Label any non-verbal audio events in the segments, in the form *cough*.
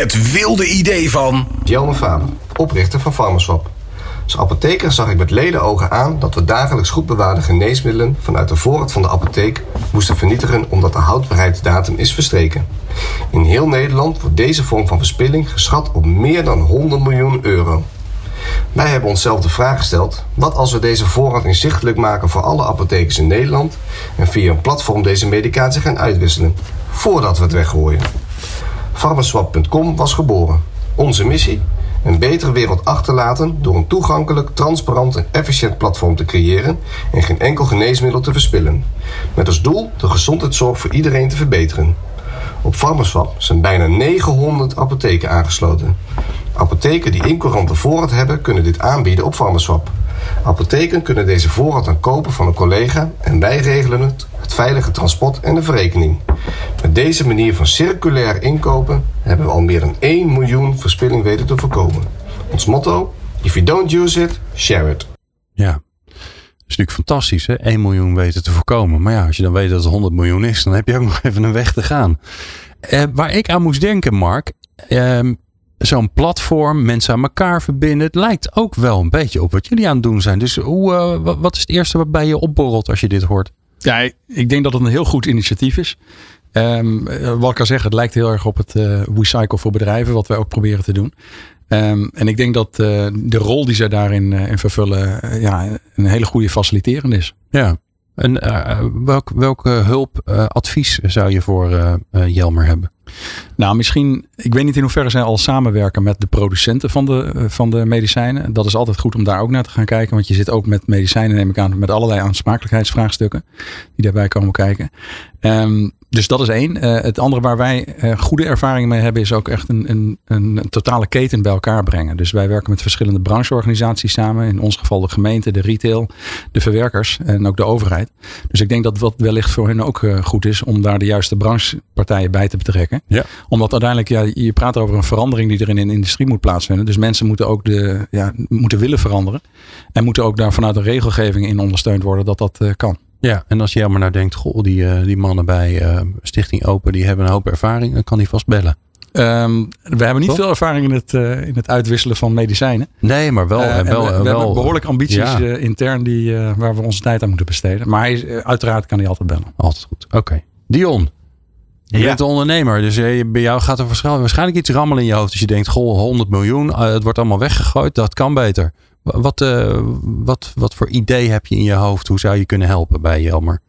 Het wilde idee van... Jelme Faber, oprichter van Pharmaswap. Als apotheker zag ik met ledenogen aan dat we dagelijks goed bewaarde geneesmiddelen vanuit de voorraad van de apotheek moesten vernietigen omdat de houdbaarheidsdatum is verstreken. In heel Nederland wordt deze vorm van verspilling geschat op meer dan 100 miljoen euro. Wij hebben onszelf de vraag gesteld: wat als we deze voorraad inzichtelijk maken voor alle apothekers in Nederland en via een platform deze medicatie gaan uitwisselen, voordat we het weggooien? Pharmaswap.com was geboren. Onze missie? Een betere wereld achterlaten door een toegankelijk, transparant en efficiënt platform te creëren en geen enkel geneesmiddel te verspillen. Met als doel de gezondheidszorg voor iedereen te verbeteren. Op Pharmaswap zijn bijna 900 apotheken aangesloten. Apotheken die incourante voorraad hebben, kunnen dit aanbieden op Pharmaswap. Apotheken kunnen deze voorraad dan kopen van een collega en wij regelen het, het veilige transport en de verrekening. Met deze manier van circulair inkopen hebben we al meer dan 1 miljoen verspilling weten te voorkomen. Ons motto: If you don't use it, share it. Ja, dat is natuurlijk fantastisch, hè? 1 miljoen weten te voorkomen. Maar ja, als je dan weet dat het 100 miljoen is, dan heb je ook *laughs* nog even een weg te gaan. Eh, waar ik aan moest denken, Mark. ehm, Zo'n platform, mensen aan elkaar verbinden. Het lijkt ook wel een beetje op wat jullie aan het doen zijn. Dus hoe, eh, wa- wat is het eerste wat bij je opborrelt als je dit hoort? Ja, ik- denk dat het een heel goed initiatief is. Ehm, eh, wat ik kan zeggen, het lijkt heel erg op het eh Recycle voor bedrijven, wat wij ook proberen te doen. Ehm, en ik denk dat eh, de rol die zij daarin in vervullen, ja, een hele goede faciliterende is. Ja. En eh, welk, welke hulp, eh, advies zou je voor eh, Jelmer hebben? Nou, misschien, ik weet niet in hoeverre zij al samenwerken met de producenten van de, van de medicijnen. Dat is altijd goed om daar ook naar te gaan kijken. Want je zit ook met medicijnen, neem ik aan, met allerlei aansprakelijkheidsvraagstukken die daarbij komen kijken. Ehm, dus dat is één. Eh, het andere waar wij eh, goede ervaringen mee hebben, is ook echt een, een, een totale keten bij elkaar brengen. Dus wij werken met verschillende brancheorganisaties samen. In ons geval de gemeente, de retail, de verwerkers en ook de overheid. Dus ik denk dat wat wellicht voor hen ook eh, goed is om daar de juiste branchepartijen bij te betrekken. Ja. Omdat uiteindelijk, ja, je praat over een verandering die er in de industrie moet plaatsvinden. Dus mensen moeten ook de, ja, moeten willen veranderen. En moeten ook daar vanuit de regelgeving in ondersteund worden dat dat kan. Ja, en als Jelmer nou denkt, goh, die, eh, die mannen bij eh, Stichting Open, die hebben een hoop ervaring, dan kan die vast bellen. Ehm, we hebben niet veel ervaring in het, eh, in het uitwisselen van medicijnen. Nee, maar wel. En wel, we, we wel hebben behoorlijk ambities Ja. eh, intern die, eh, waar we onze tijd aan moeten besteden. Maar hij, uiteraard kan hij altijd bellen. Altijd goed. Oké. Dion, je Ja. bent de ondernemer. Dus bij jou gaat er waarschijnlijk, waarschijnlijk iets rammelen in je hoofd. Dus je denkt, goh, 100 miljoen, het wordt allemaal weggegooid. Dat kan beter. Wa- Wat, eh, wat, wat voor idee heb je in je hoofd? Hoe zou je kunnen helpen bij Jelmer?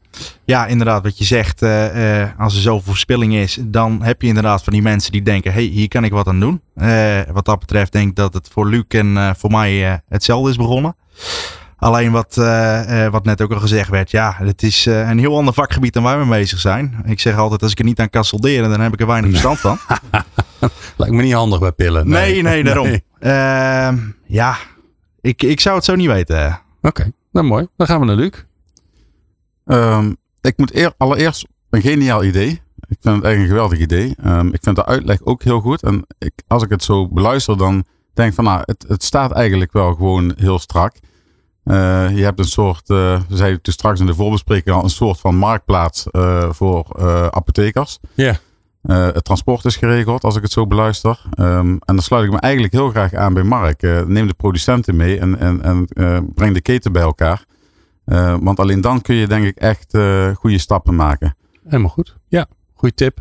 Ja, inderdaad, wat je zegt. eh, eh, als er zoveel verspilling is, dan heb je inderdaad van die mensen die denken: hey, hier kan ik wat aan doen. Wat dat betreft, denk ik dat het voor Luc en voor mij hetzelfde is begonnen. Alleen wat, wat net ook al gezegd werd, ja, het is een heel ander vakgebied dan waar we mee bezig zijn. Ik zeg altijd: als ik er niet aan kan solderen, dan heb ik er weinig verstand van. *laughs* Lijkt me niet handig bij pillen. Nee, nee, daarom. Nee. Ehm, ja, ik, ik zou het zo niet weten. Oké, nou mooi. Dan gaan we naar Luc. Ehm, ik moet eer, allereerst een geniaal idee. Ik vind het eigenlijk een geweldig idee. Ehm, ik vind de uitleg ook heel goed. En ik, als ik het zo beluister, dan denk ik van nou, het, het staat eigenlijk wel gewoon heel strak. Eh, je hebt een soort, eh we zeiden toen straks in de voorbespreking al, een soort van marktplaats eh, voor eh, apothekers. Ja. Eh, het transport is geregeld, als ik het zo beluister. Ehm, en dan sluit ik me eigenlijk heel graag aan bij Mark. Eh, neem de producenten mee en, en, en eh, breng de keten bij elkaar. Eh, want alleen dan kun je denk ik echt eh, goede stappen maken. Helemaal goed. Ja, goede tip.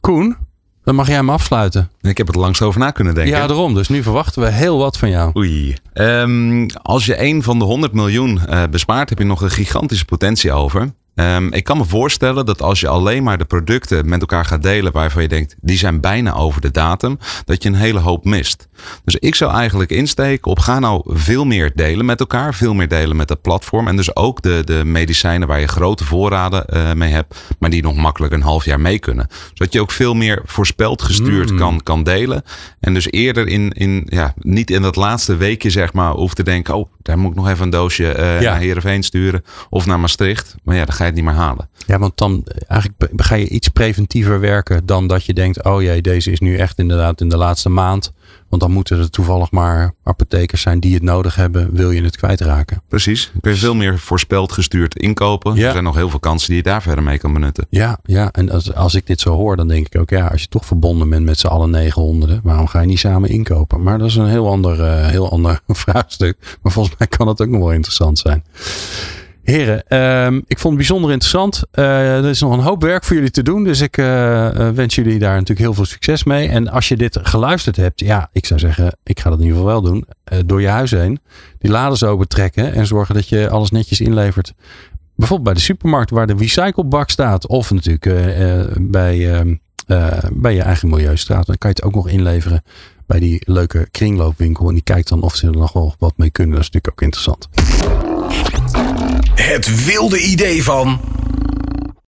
Koen, dan mag jij hem afsluiten. Ik heb er langst over na kunnen denken. Ja, daarom. Dus nu verwachten we heel wat van jou. Oei. Ehm, als je één van de 100 miljoen eh, bespaart, heb je nog een gigantische potentie over. Ehm, ik kan me voorstellen dat als je alleen maar de producten met elkaar gaat delen waarvan je denkt, die zijn bijna over de datum, dat je een hele hoop mist. Dus ik zou eigenlijk insteken op ga nou veel meer delen met elkaar, veel meer delen met dat platform. En dus ook de, de medicijnen waar je grote voorraden eh, mee hebt, maar die nog makkelijk een half jaar mee kunnen. Zodat je ook veel meer voorspeld gestuurd Mm. kan, kan delen. En dus eerder in, in, ja, niet in dat laatste weekje zeg maar, hoeft te denken, oh, daar moet ik nog even een doosje eh Ja. naar Heerenveen sturen of naar Maastricht. Maar ja, dan ga je niet meer halen. Ja, want dan eh, eigenlijk ga je iets preventiever werken dan dat je denkt, oh jee, deze is nu echt inderdaad in de laatste maand. Want dan moeten er toevallig maar apothekers zijn die het nodig hebben, wil je het kwijtraken. Precies. Kun je veel meer voorspeld gestuurd inkopen. Ja. Er zijn nog heel veel kansen die je daar verder mee kan benutten. Ja, ja. en als, als ik dit zo hoor, dan denk ik ook, ja, als je toch verbonden bent met z'n allen 900, waarom ga je niet samen inkopen? Maar dat is een heel ander, eh, heel ander *laughs* vraagstuk. Maar volgens mij kan het ook nog wel interessant zijn. Heren, ehm, ik vond het bijzonder interessant. Eh, er is nog een hoop werk voor jullie te doen. Dus ik eh, eh, wens jullie daar natuurlijk heel veel succes mee. En als je dit geluisterd hebt, ja, ik zou zeggen, ik ga dat in ieder geval wel doen. door je huis heen. Die laders open trekken en zorgen dat je alles netjes inlevert. Bijvoorbeeld bij de supermarkt waar de recyclebak staat. Of natuurlijk bij, ehm, eh, bij je eigen milieustraat. Dan kan je het ook nog inleveren bij die leuke kringloopwinkel. En die kijkt dan of ze er nog wel wat mee kunnen. Dat is natuurlijk ook interessant. Het wilde idee van